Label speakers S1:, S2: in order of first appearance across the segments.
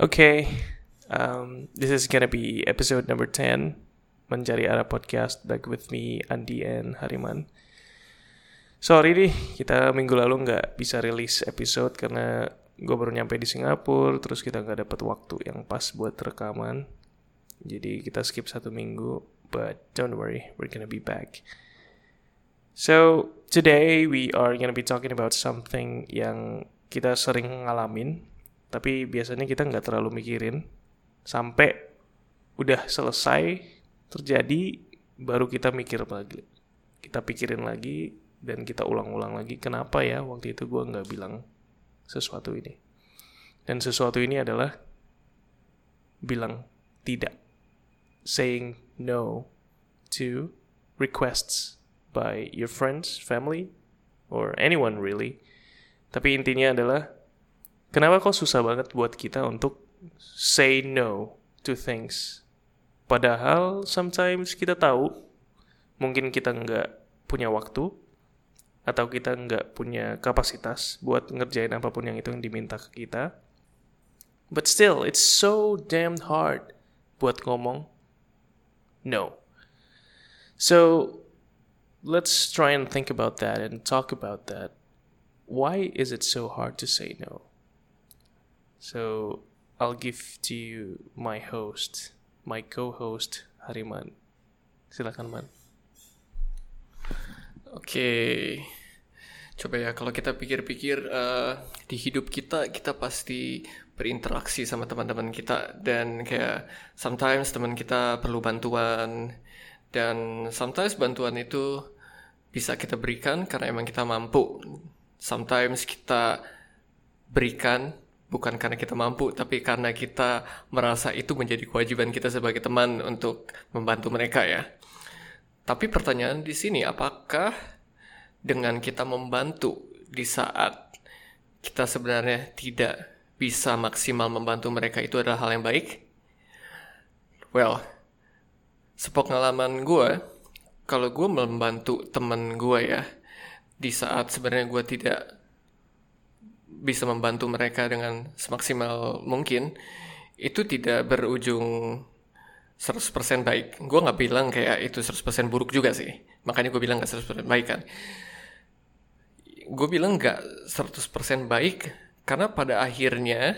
S1: Okay, um, this is gonna be episode number 10 Mencari Arah Podcast Back with me, Andi and Hariman. Sorry nih, kita minggu lalu nggak bisa rilis episode karena gue baru nyampe di Singapura Terus kita nggak dapet waktu yang pas buat rekaman. Jadi kita skip satu minggu But don't worry, we're gonna be back. So, today we are gonna be talking about something yang kita sering ngalamin tapi biasanya kita nggak terlalu mikirin. Sampai udah selesai terjadi baru kita mikir lagi. Kita pikirin lagi dan kita ulang-ulang lagi kenapa ya waktu itu gue nggak bilang sesuatu ini? Dan sesuatu ini adalah bilang tidak. Saying no to requests by your friends, family, or anyone really. Tapi intinya adalah kenapa kok susah banget buat kita untuk say no to things. Padahal sometimes kita tahu mungkin kita nggak punya waktu atau kita nggak punya kapasitas buat ngerjain apa pun yang itu yang diminta ke kita. But still, it's so damn hard buat ngomong no. So, let's try and think about that and talk about that. Why is it so hard to say no? So I'll give to you my host, my co-host Hariman. Silakan man.
S2: Oke, coba ya kalau kita pikir-pikir uh, di hidup kita kita pasti berinteraksi sama teman-teman kita dan kayak sometimes teman kita perlu bantuan dan sometimes bantuan itu bisa kita berikan karena emang kita mampu. Sometimes kita berikan bukan karena kita mampu, tapi karena kita merasa itu menjadi kewajiban kita sebagai teman untuk membantu mereka ya. Tapi pertanyaan di sini, apakah dengan kita membantu di saat kita sebenarnya tidak bisa maksimal membantu mereka itu adalah hal yang baik? Well, sepengalaman gue, kalau gue membantu temen gue ya, di saat sebenarnya gue tidak bisa membantu mereka dengan semaksimal mungkin, itu tidak berujung 100% baik. Gue nggak bilang kayak itu 100% buruk juga sih. Makanya gue bilang nggak 100% baik kan. Gue bilang nggak 100% baik karena pada akhirnya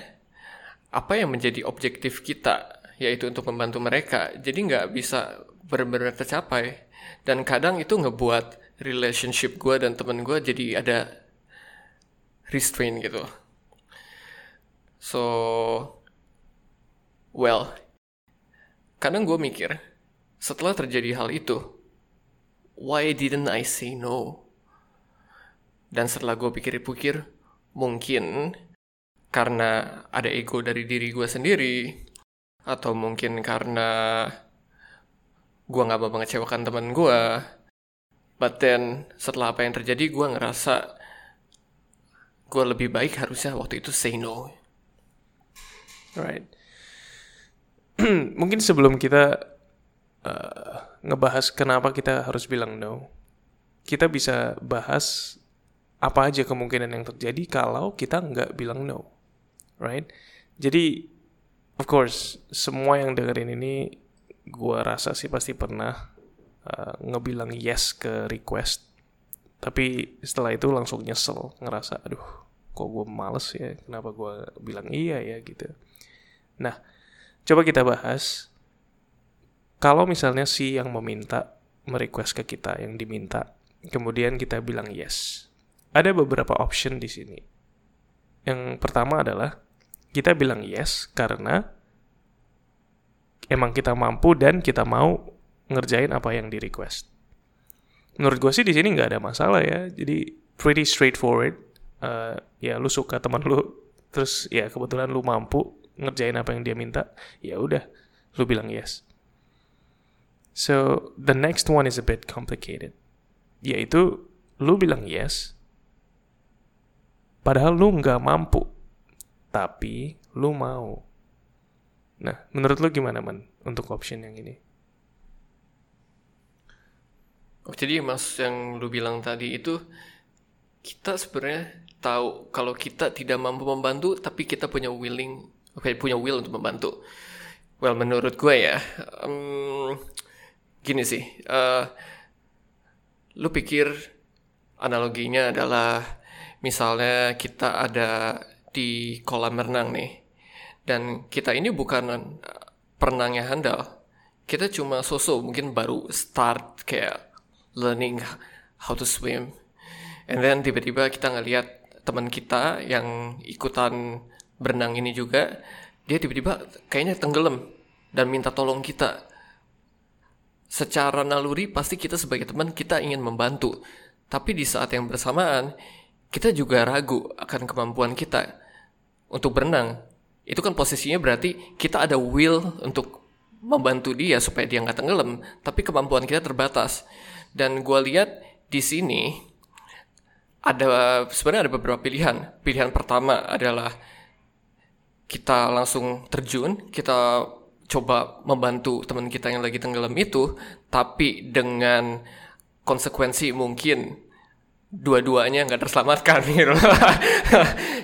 S2: apa yang menjadi objektif kita yaitu untuk membantu mereka jadi nggak bisa benar-benar tercapai dan kadang itu ngebuat relationship gue dan temen gue jadi ada restraint gitu. So well kadang gue mikir setelah terjadi hal itu why didn't I say no? Dan setelah gue pikir-pikir mungkin karena ada ego dari diri gue sendiri atau mungkin karena gue nggak mau mengecewakan teman gue but then setelah apa yang terjadi gue ngerasa gue lebih baik harusnya waktu itu say no.
S1: Right mungkin sebelum kita uh, ngebahas kenapa kita harus bilang no kita bisa bahas apa aja kemungkinan yang terjadi kalau kita nggak bilang no right? Jadi of course semua yang dengerin ini gua rasa sih pasti pernah uh, ngebilang yes ke request tapi setelah itu langsung nyesel ngerasa aduh kok gue males ya? Kenapa gue bilang iya ya? Gitu. Nah coba kita bahas kalau misalnya si yang meminta merequest ke kita yang diminta kemudian kita bilang yes ada beberapa option di sini. Yang pertama adalah kita bilang yes karena emang kita mampu dan kita mau ngerjain apa yang di request. Menurut gue sih di sini nggak ada masalah ya, jadi pretty straightforward. Uh, ya lu suka teman lu, terus ya kebetulan lu mampu ngerjain apa yang dia minta, ya udah, lu bilang yes. So the next one is a bit complicated, yaitu lu bilang yes, padahal lu nggak mampu, tapi lu mau. Nah, menurut lu gimana man untuk option yang ini?
S2: Oh, jadi mas yang lu bilang tadi itu kita sebenarnya tahu kalau kita tidak mampu membantu tapi kita punya willing oke punya will untuk membantu. Well menurut gue ya um, gini sih uh, lu pikir analoginya adalah misalnya kita ada di kolam renang nih dan kita ini bukan perenangnya handal. Kita cuma sosok mungkin baru start kayak learning how to swim and then tiba-tiba kita ngelihat teman kita yang ikutan berenang ini juga dia tiba-tiba kayaknya tenggelam dan minta tolong kita secara naluri pasti kita sebagai teman kita ingin membantu. Tapi di saat yang bersamaan kita juga ragu akan kemampuan kita untuk berenang. Itu kan posisinya berarti kita ada will untuk membantu dia supaya dia nggak tenggelam, tapi kemampuan kita terbatas. Dan gue lihat di sini ada sebenarnya ada beberapa pilihan. Pilihan pertama adalah kita langsung terjun, kita coba membantu teman kita yang lagi tenggelam itu, tapi dengan konsekuensi mungkin dua-duanya nggak terselamatkan gitu loh.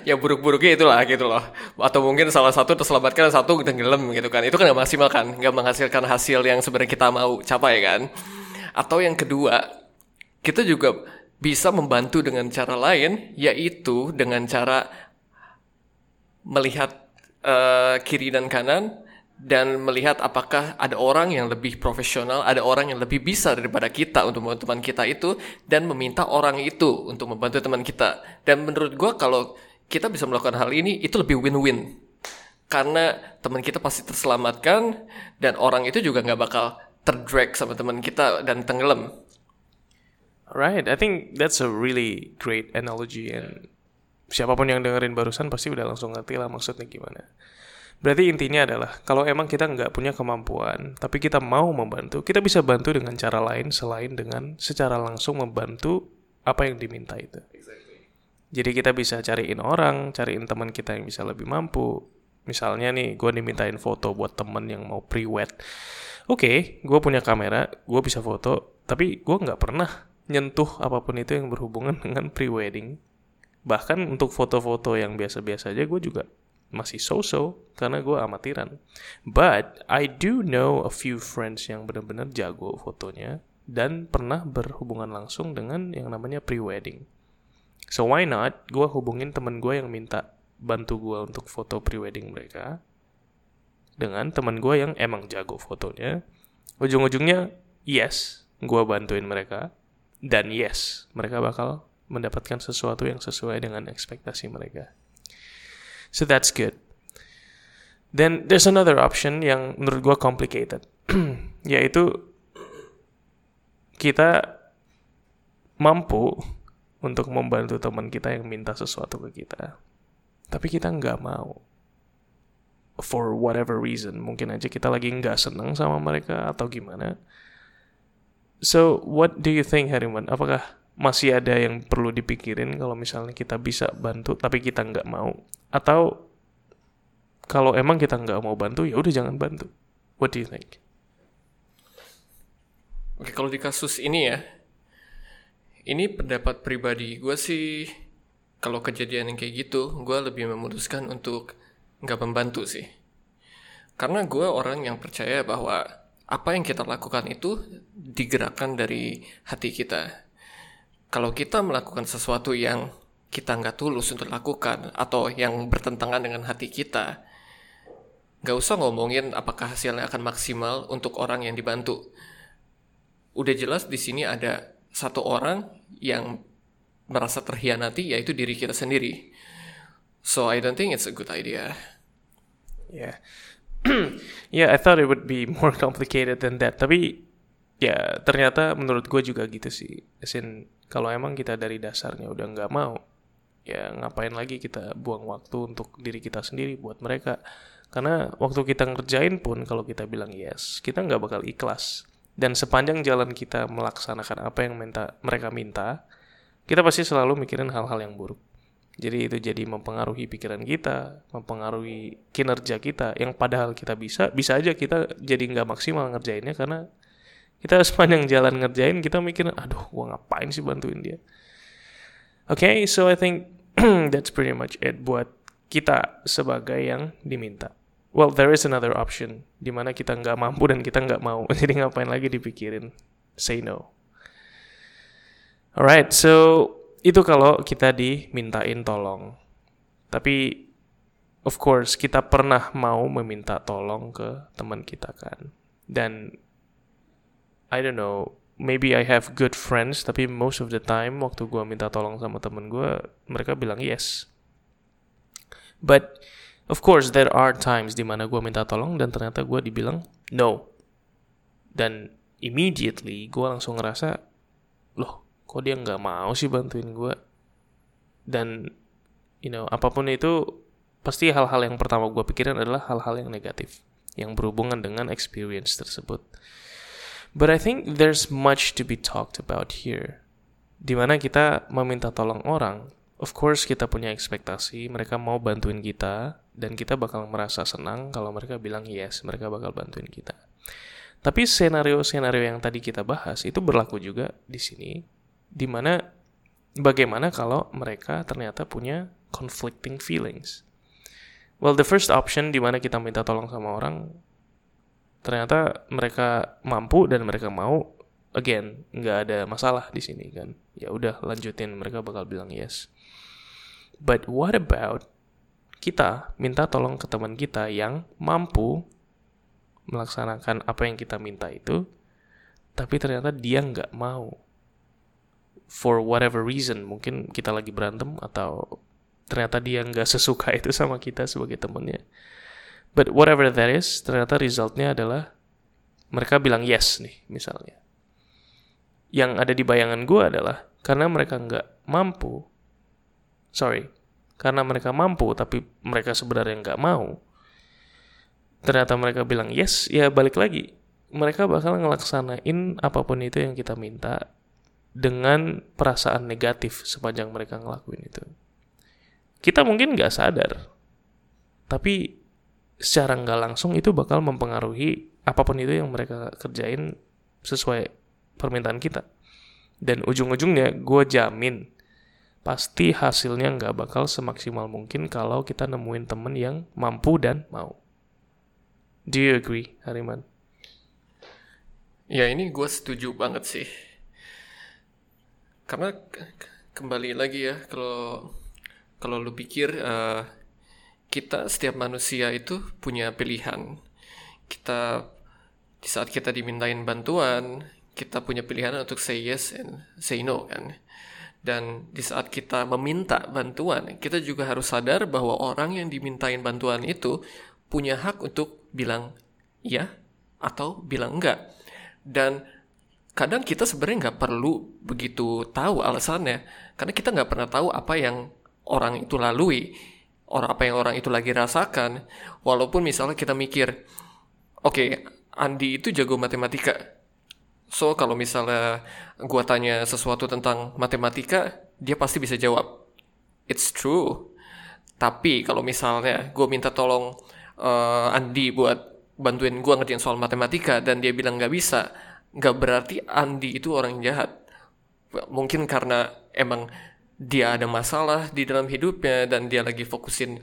S2: ya buruk-buruknya itulah gitu loh. Atau mungkin salah satu terselamatkan satu tenggelam gitu kan. Itu kan nggak maksimal kan, nggak menghasilkan hasil yang sebenarnya kita mau capai kan. Atau yang kedua, kita juga bisa membantu dengan cara lain, yaitu dengan cara melihat uh, kiri dan kanan dan melihat apakah ada orang yang lebih profesional, ada orang yang lebih bisa daripada kita untuk membantu teman kita itu dan meminta orang itu untuk membantu teman kita. Dan menurut gue kalau kita bisa melakukan hal ini itu lebih win-win karena teman kita pasti terselamatkan dan orang itu juga nggak bakal terdrag sama teman kita dan tenggelam.
S1: Right, I think that's a really great analogy and siapa pun yang dengerin barusan pasti udah langsung ngerti lah maksudnya gimana. Berarti intinya adalah kalau emang kita nggak punya kemampuan, tapi kita mau membantu, kita bisa bantu dengan cara lain selain dengan secara langsung membantu apa yang diminta itu. Jadi kita bisa cariin orang, cariin teman kita yang bisa lebih mampu. Misalnya nih, gue dimintain foto buat temen yang mau pre-wed. Oke, okay, gue punya kamera, gue bisa foto, tapi gue nggak pernah nyentuh apa pun itu yang berhubungan dengan pre-wedding. Bahkan untuk foto-foto yang biasa-biasa aja gue juga masih so-so karena gue amatiran. But I do know a few friends yang benar-benar jago fotonya dan pernah berhubungan langsung dengan yang namanya pre-wedding. So why not gue hubungin temen gue yang minta bantu gue untuk foto pre-wedding mereka dengan teman gue yang emang jago fotonya. Ujung-ujungnya yes, gue bantuin mereka dan yes, mereka bakal mendapatkan sesuatu yang sesuai dengan ekspektasi mereka. So that's good. Then there's another option yang menurut gue complicated, yaitu kita mampu untuk membantu teman kita yang minta sesuatu ke kita, tapi kita nggak mau for whatever reason. Mungkin aja kita lagi nggak seneng sama mereka atau gimana. So what do you think Hariman? Apakah masih ada yang perlu dipikirin kalau misalnya kita bisa bantu tapi kita nggak mau atau kalau emang kita nggak mau bantu ya udah jangan bantu what do you think
S2: oke kalau di kasus ini ya ini pendapat pribadi gue sih kalau kejadian yang kayak gitu gue lebih memutuskan untuk nggak membantu sih karena gue orang yang percaya bahwa apa yang kita lakukan itu digerakkan dari hati kita kalau kita melakukan sesuatu yang kita nggak tulus untuk lakukan atau yang bertentangan dengan hati kita, nggak usah ngomongin apakah hasilnya akan maksimal untuk orang yang dibantu. Udah jelas di sini ada satu orang yang merasa terhianati yaitu diri kita sendiri. So I don't think it's a good idea.
S1: Yeah. yeah, I thought it would be more complicated than that. Tapi ya ternyata menurut gue juga gitu sih. As in, kalau emang kita dari dasarnya udah nggak mau, ya ngapain lagi kita buang waktu untuk diri kita sendiri buat mereka karena waktu kita ngerjain pun kalau kita bilang yes kita nggak bakal ikhlas dan sepanjang jalan kita melaksanakan apa yang minta mereka minta kita pasti selalu mikirin hal-hal yang buruk jadi itu jadi mempengaruhi pikiran kita, mempengaruhi kinerja kita yang padahal kita bisa, bisa aja kita jadi nggak maksimal ngerjainnya karena kita sepanjang jalan ngerjain kita mikirin, aduh gua ngapain sih bantuin dia. Okay, so I think that's pretty much it buat kita sebagai yang diminta. Well, there is another option di mana kita nggak mampu dan kita nggak mau. Jadi ngapain lagi dipikirin? Say no. Alright, so itu kalau kita dimintain tolong. Tapi of course kita pernah mau meminta tolong ke teman kita kan. Dan I don't know, maybe I have good friends, tapi most of the time waktu gue minta tolong sama temen gue, mereka bilang yes. But of course there are times di mana gue minta tolong dan ternyata gue dibilang no. Dan immediately gue langsung ngerasa, loh kok dia nggak mau sih bantuin gue? Dan you know apa pun itu pasti hal-hal yang pertama gue pikirin adalah hal-hal yang negatif yang berhubungan dengan experience tersebut. But I think there's much to be talked about here. Di mana kita meminta tolong orang, of course kita punya ekspektasi mereka mau bantuin kita dan kita bakal merasa senang kalau mereka bilang yes, mereka bakal bantuin kita. Tapi senario-senario yang tadi kita bahas itu berlaku juga di sini, di mana bagaimana kalau mereka ternyata punya conflicting feelings. Well, the first option di mana kita minta tolong sama orang, ternyata mereka mampu dan mereka mau again nggak ada masalah di sini kan. Ya udah lanjutin. Mereka bakal bilang yes. But what about kita minta tolong ke teman kita yang mampu melaksanakan apa yang kita minta itu tapi ternyata dia nggak mau for whatever reason mungkin kita lagi berantem atau ternyata dia nggak sesuka itu sama kita sebagai temennya But whatever that is, ternyata resultnya adalah mereka bilang yes nih, misalnya. Yang ada di bayangan gue adalah karena mereka nggak mampu, sorry, karena mereka mampu tapi mereka sebenarnya nggak mau, ternyata mereka bilang yes, ya balik lagi. Mereka bakal ngelaksanain apa pun itu yang kita minta dengan perasaan negatif sepanjang mereka ngelakuin itu. Kita mungkin nggak sadar, tapi secara nggak langsung itu bakal mempengaruhi apa pun itu yang mereka kerjain sesuai permintaan kita. Dan ujung-ujungnya gue jamin pasti hasilnya nggak bakal semaksimal mungkin kalau kita nemuin temen yang mampu dan mau. Do you agree, Hariman?
S2: Ya ini gue setuju banget sih. Karena kembali lagi ya kalau kalau lu pikir uh, kita setiap manusia itu punya pilihan. Kita di saat kita dimintain bantuan, kita punya pilihan untuk say yes and say no kan. Dan di saat kita meminta bantuan, kita juga harus sadar bahwa orang yang dimintain bantuan itu punya hak untuk bilang ya atau bilang enggak. Dan kadang kita sebenarnya nggak perlu begitu tahu alasannya, karena kita nggak pernah tahu apa yang orang itu lalui orang apa yang orang itu lagi rasakan. Walaupun misalnya kita mikir oke okay, Andi itu jago matematika. So kalau misalnya gua tanya sesuatu tentang matematika dia pasti bisa jawab it's true. Tapi kalau misalnya gue minta tolong uh, Andi buat bantuin gue ngerjain soal matematika dan dia bilang nggak bisa nggak berarti Andi itu orang yang jahat mungkin karena emang dia ada masalah di dalam hidupnya dan dia lagi fokusin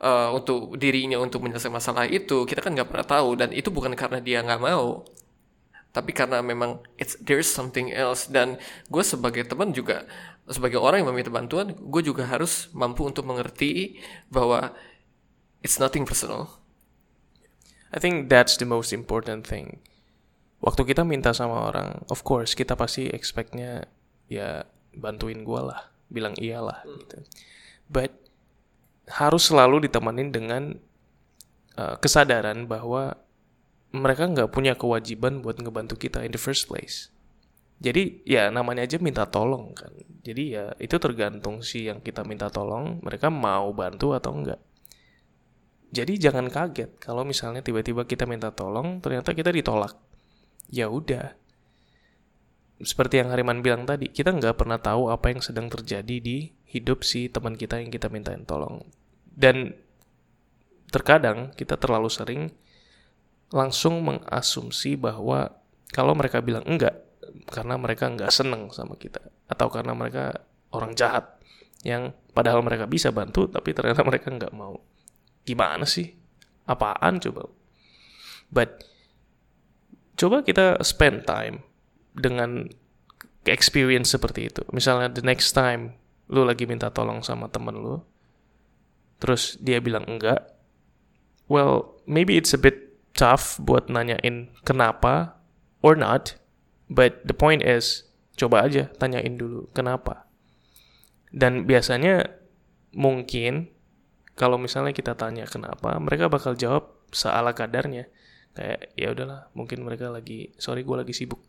S2: uh, untuk dirinya untuk menyelesaikan masalah itu kita kan nggak pernah tahu. Dan itu bukan karena dia nggak mau tapi karena memang it's there's something else. Dan gue sebagai teman juga sebagai orang yang meminta bantuan gue juga harus mampu untuk mengerti bahwa it's nothing personal.
S1: I think that's the most important thing waktu kita minta sama orang of course kita pasti expectnya ya bantuin gue lah bilang iyalah hmm. gitu. But harus selalu ditemenin dengan uh, kesadaran bahwa mereka nggak punya kewajiban buat ngebantu kita in the first place. Jadi ya namanya aja minta tolong kan. Jadi ya itu tergantung sih yang kita minta tolong mereka mau bantu atau enggak. Jadi jangan kaget kalau misalnya tiba-tiba kita minta tolong ternyata kita ditolak. Ya udah, seperti yang Hariman bilang tadi, kita nggak pernah tahu apa yang sedang terjadi di hidup si teman kita yang kita mintain tolong. Dan terkadang kita terlalu sering langsung mengasumsi bahwa kalau mereka bilang enggak, karena mereka nggak seneng sama kita, atau karena mereka orang jahat. yang padahal mereka bisa bantu tapi ternyata mereka nggak mau gimana sih apaan coba but coba kita spend time dengan experience seperti itu. Misalnya the next time lu lagi minta tolong sama temen lu terus dia bilang enggak well maybe it's a bit tough buat nanyain kenapa or not but the point is coba aja tanyain dulu kenapa. Dan biasanya mungkin kalau misalnya kita tanya kenapa mereka bakal jawab seala kadarnya kayak ya udahlah mungkin mereka lagi sorry gue lagi sibuk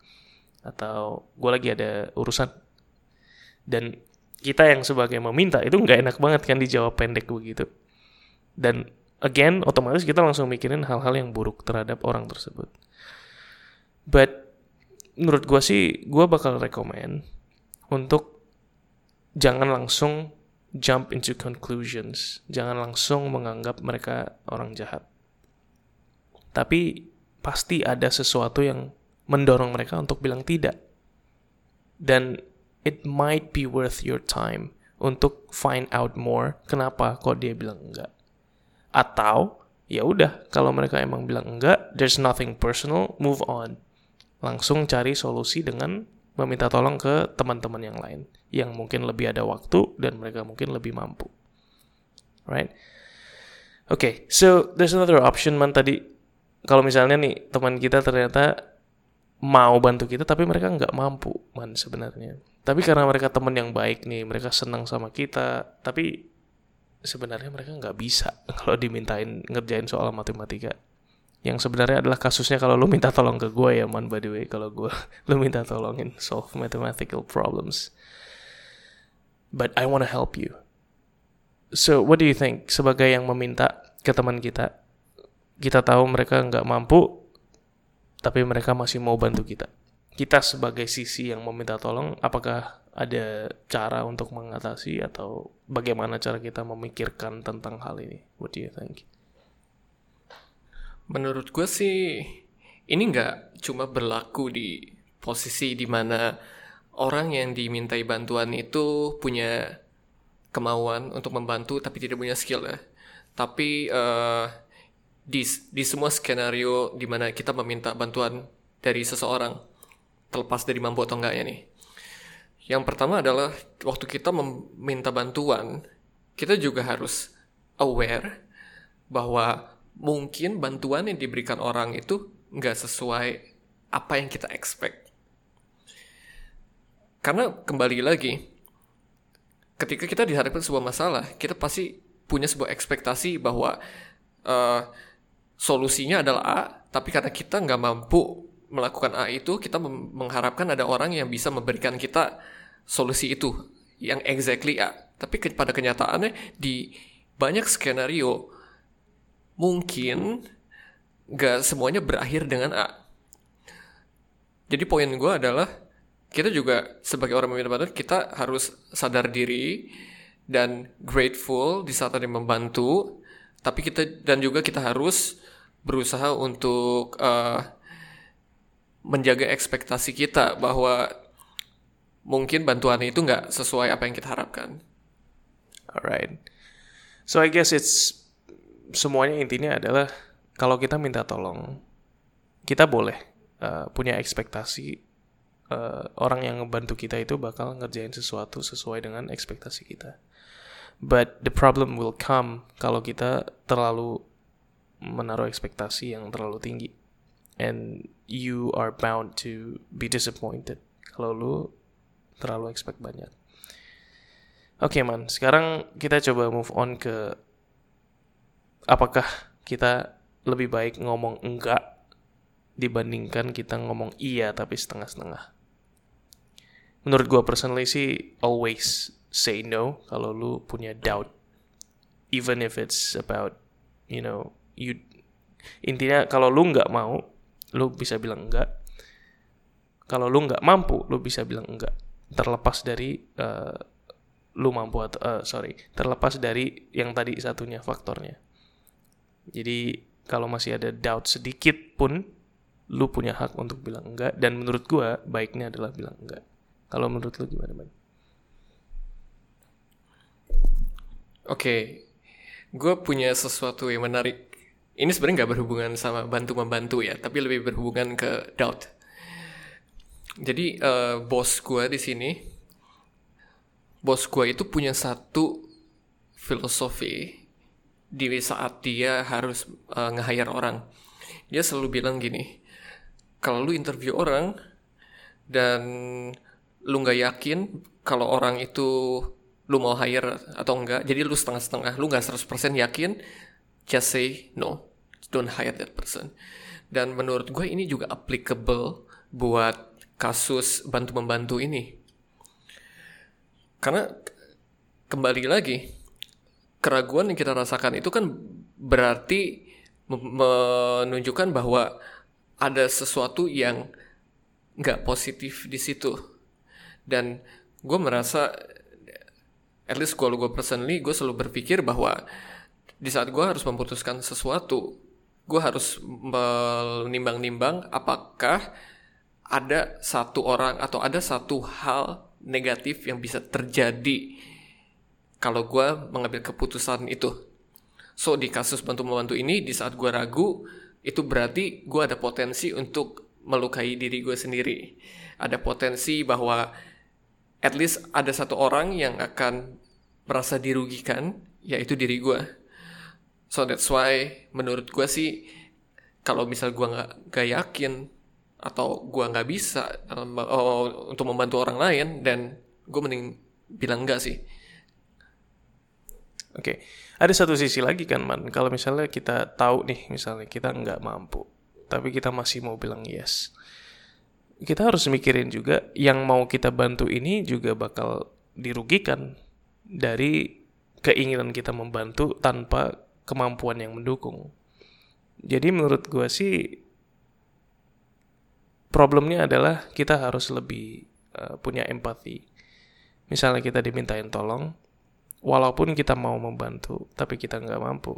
S1: atau gue lagi ada urusan. Dan kita yang sebagai meminta itu nggak enak banget kan dijawab pendek begitu. Dan again otomatis kita langsung mikirin hal-hal yang buruk terhadap orang tersebut. But menurut gue sih gue bakal rekomend untuk jangan langsung jump into conclusions. Jangan langsung menganggap mereka orang jahat tapi pasti ada sesuatu yang mendorong mereka untuk bilang tidak dan it might be worth your time untuk find out more kenapa kok dia bilang enggak. Atau ya udah kalau mereka emang bilang enggak, there's nothing personal, move on. Langsung cari solusi dengan meminta tolong ke teman-teman yang lain yang mungkin lebih ada waktu dan mereka mungkin lebih mampu. Right? Okay, so there's another option man tadi kalau misalnya nih teman kita ternyata mau bantu kita tapi mereka nggak mampu man sebenarnya. Tapi karena mereka teman yang baik nih mereka senang sama kita tapi sebenarnya mereka nggak bisa kalau dimintain ngerjain soal matematika. Yang sebenarnya adalah kasusnya kalau lu minta tolong ke gue ya man by the way. Kalau gue lu minta tolongin solve mathematical problems. But I wanna help you. So what do you think? Sebagai yang meminta ke teman kita kita tahu mereka nggak mampu tapi mereka masih mau bantu kita. Kita sebagai sisi yang meminta tolong, apakah ada cara untuk mengatasi atau bagaimana cara kita memikirkan tentang hal ini? What do you think?
S2: Menurut gue sih, ini nggak cuma berlaku di posisi di mana orang yang dimintai bantuan itu punya kemauan untuk membantu tapi tidak punya skill ya. Tapi uh, di di semua skenario di mana kita meminta bantuan dari seseorang terlepas dari mampu atau enggaknya nih. Yang pertama adalah waktu kita meminta bantuan, kita juga harus aware bahwa mungkin bantuan yang diberikan orang itu nggak sesuai apa yang kita expect. Karena kembali lagi, ketika kita dihadapkan sebuah masalah, kita pasti punya sebuah ekspektasi bahwa uh, solusinya adalah A, tapi karena kita nggak mampu melakukan A itu, kita mengharapkan ada orang yang bisa memberikan kita solusi itu yang exactly A. Tapi pada kenyataannya di banyak skenario mungkin nggak semuanya berakhir dengan A. Jadi poin gue adalah kita juga sebagai orang meminta bantuan kita harus sadar diri dan grateful di saat ada yang membantu. Tapi kita dan juga kita harus berusaha untuk uh, menjaga ekspektasi kita bahwa mungkin bantuan itu nggak sesuai apa yang kita harapkan.
S1: Alright. So I guess it's semuanya intinya adalah kalau kita minta tolong, kita boleh uh, punya ekspektasi uh, orang yang ngebantu kita itu bakal ngerjain sesuatu sesuai dengan ekspektasi kita. But the problem will come kalau kita terlalu menaruh ekspektasi yang terlalu tinggi and you are bound to be disappointed kalau lu terlalu expect banyak. Oke okay, man, sekarang kita coba move on ke apakah kita lebih baik ngomong enggak dibandingkan kita ngomong iya tapi setengah-setengah. Menurut gue personally sih always say no kalau lu punya doubt. Even if it's about, you know, you intinya kalau lu nggak mau lu bisa bilang enggak. Kalau lu nggak mampu lu bisa bilang enggak. Terlepas dari uh, lu mampu atau uh, sorry terlepas dari yang tadi satunya faktornya. Jadi kalau masih ada doubt sedikit pun lu punya hak untuk bilang enggak. Dan menurut gua baiknya adalah bilang enggak. Kalau menurut lu gimana bang
S2: Oke, gue punya sesuatu yang menarik. Ini sebenarnya nggak berhubungan sama bantu membantu ya, tapi lebih berhubungan ke doubt. Jadi uh, bos gue di sini, bos gue itu punya satu filosofi di saat dia harus uh, nge-hire orang. Dia selalu bilang gini, kalau lu interview orang dan lu nggak yakin kalau orang itu lu mau hire atau enggak, jadi lu setengah-setengah, lu nggak 100% yakin, just say no, don't hire that person. Dan menurut gue ini juga applicable buat kasus bantu-membantu ini. Karena kembali lagi, keraguan yang kita rasakan itu kan berarti menunjukkan bahwa ada sesuatu yang nggak positif di situ. Dan gue merasa, at least kalau gue personally, gue selalu berpikir bahwa di saat gue harus memutuskan sesuatu, gue harus menimbang-nimbang apakah ada satu orang atau ada satu hal negatif yang bisa terjadi kalau gue mengambil keputusan itu. So di kasus bantu-membantu ini, di saat gue ragu, itu berarti gue ada potensi untuk melukai diri gue sendiri. Ada potensi bahwa at least ada satu orang yang akan merasa dirugikan, yaitu diri gue. So that's why menurut gue sih kalau misal gue nggak gak yakin atau gue nggak bisa um, uh, untuk membantu orang lain dan gue mending bilang enggak sih.
S1: Oke, okay. ada satu sisi lagi kan man, kalau misalnya kita tahu nih misalnya kita nggak mampu, tapi kita masih mau bilang yes. Kita harus mikirin juga yang mau kita bantu ini juga bakal dirugikan dari keinginan kita membantu tanpa kemampuan yang mendukung. Jadi menurut gue sih problemnya adalah kita harus lebih uh, punya empati. Misalnya kita dimintain tolong, walaupun kita mau membantu, tapi kita nggak mampu.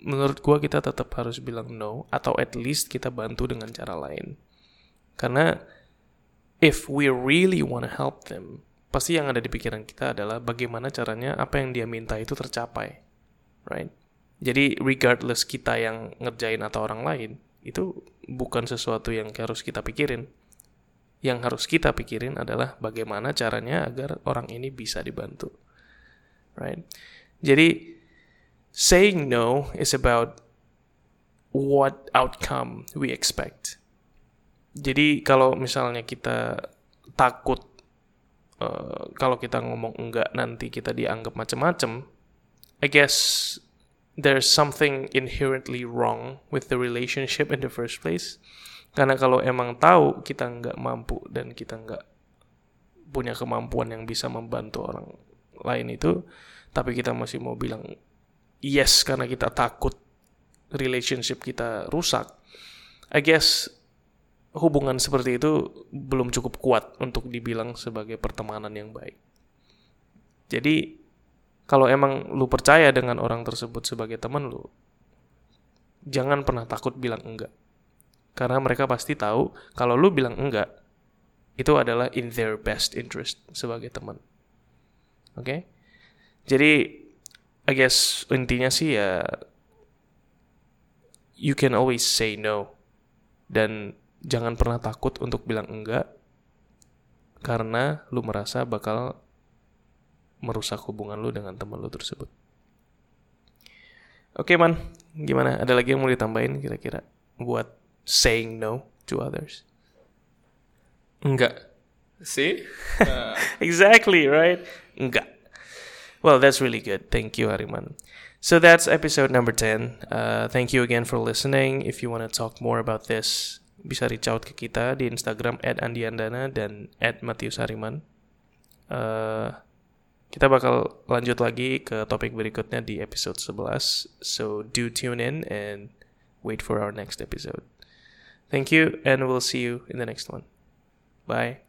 S1: Menurut gue kita tetap harus bilang no, atau at least kita bantu dengan cara lain. Karena if we really wanna help them, pasti yang ada di pikiran kita adalah bagaimana caranya apa yang dia minta itu tercapai. Right? Jadi regardless kita yang ngerjain atau orang lain, itu bukan sesuatu yang harus kita pikirin. Yang harus kita pikirin adalah bagaimana caranya agar orang ini bisa dibantu. Right? Jadi saying no is about what outcome we expect. Jadi kalau misalnya kita takut uh, kalau kita ngomong enggak nanti kita dianggap macam-macam, I guess there's something inherently wrong with the relationship in the first place. Karena kalau emang tahu kita nggak mampu dan kita nggak punya kemampuan yang bisa membantu orang lain itu, tapi kita masih mau bilang yes karena kita takut relationship kita rusak, I guess hubungan seperti itu belum cukup kuat untuk dibilang sebagai pertemanan yang baik. Jadi kalau emang lu percaya dengan orang tersebut sebagai teman lu, jangan pernah takut bilang enggak. Karena mereka pasti tahu kalau lu bilang enggak, itu adalah in their best interest sebagai teman. Oke? Okay? Jadi, I guess intinya sih ya, you can always say no. Dan jangan pernah takut untuk bilang enggak, karena lu merasa bakal merusak hubungan lu dengan teman lu tersebut. Oke okay, man, gimana? Ada lagi yang mau ditambahin kira-kira buat saying no to others?
S2: Enggak. See?
S1: Uh... exactly, right? Enggak. Well, that's really good. Thank you, Hariman. So that's episode number 10. Uh, thank you again for listening. If you want to talk more about this, bisa reach out ke kita di Instagram Andiandana dan at Matius Hariman. Uh, Kita bakal lanjut lagi ke topik berikutnya di episode 11. So do tune in and wait for our next episode. Thank you and we'll see you in the next one. Bye.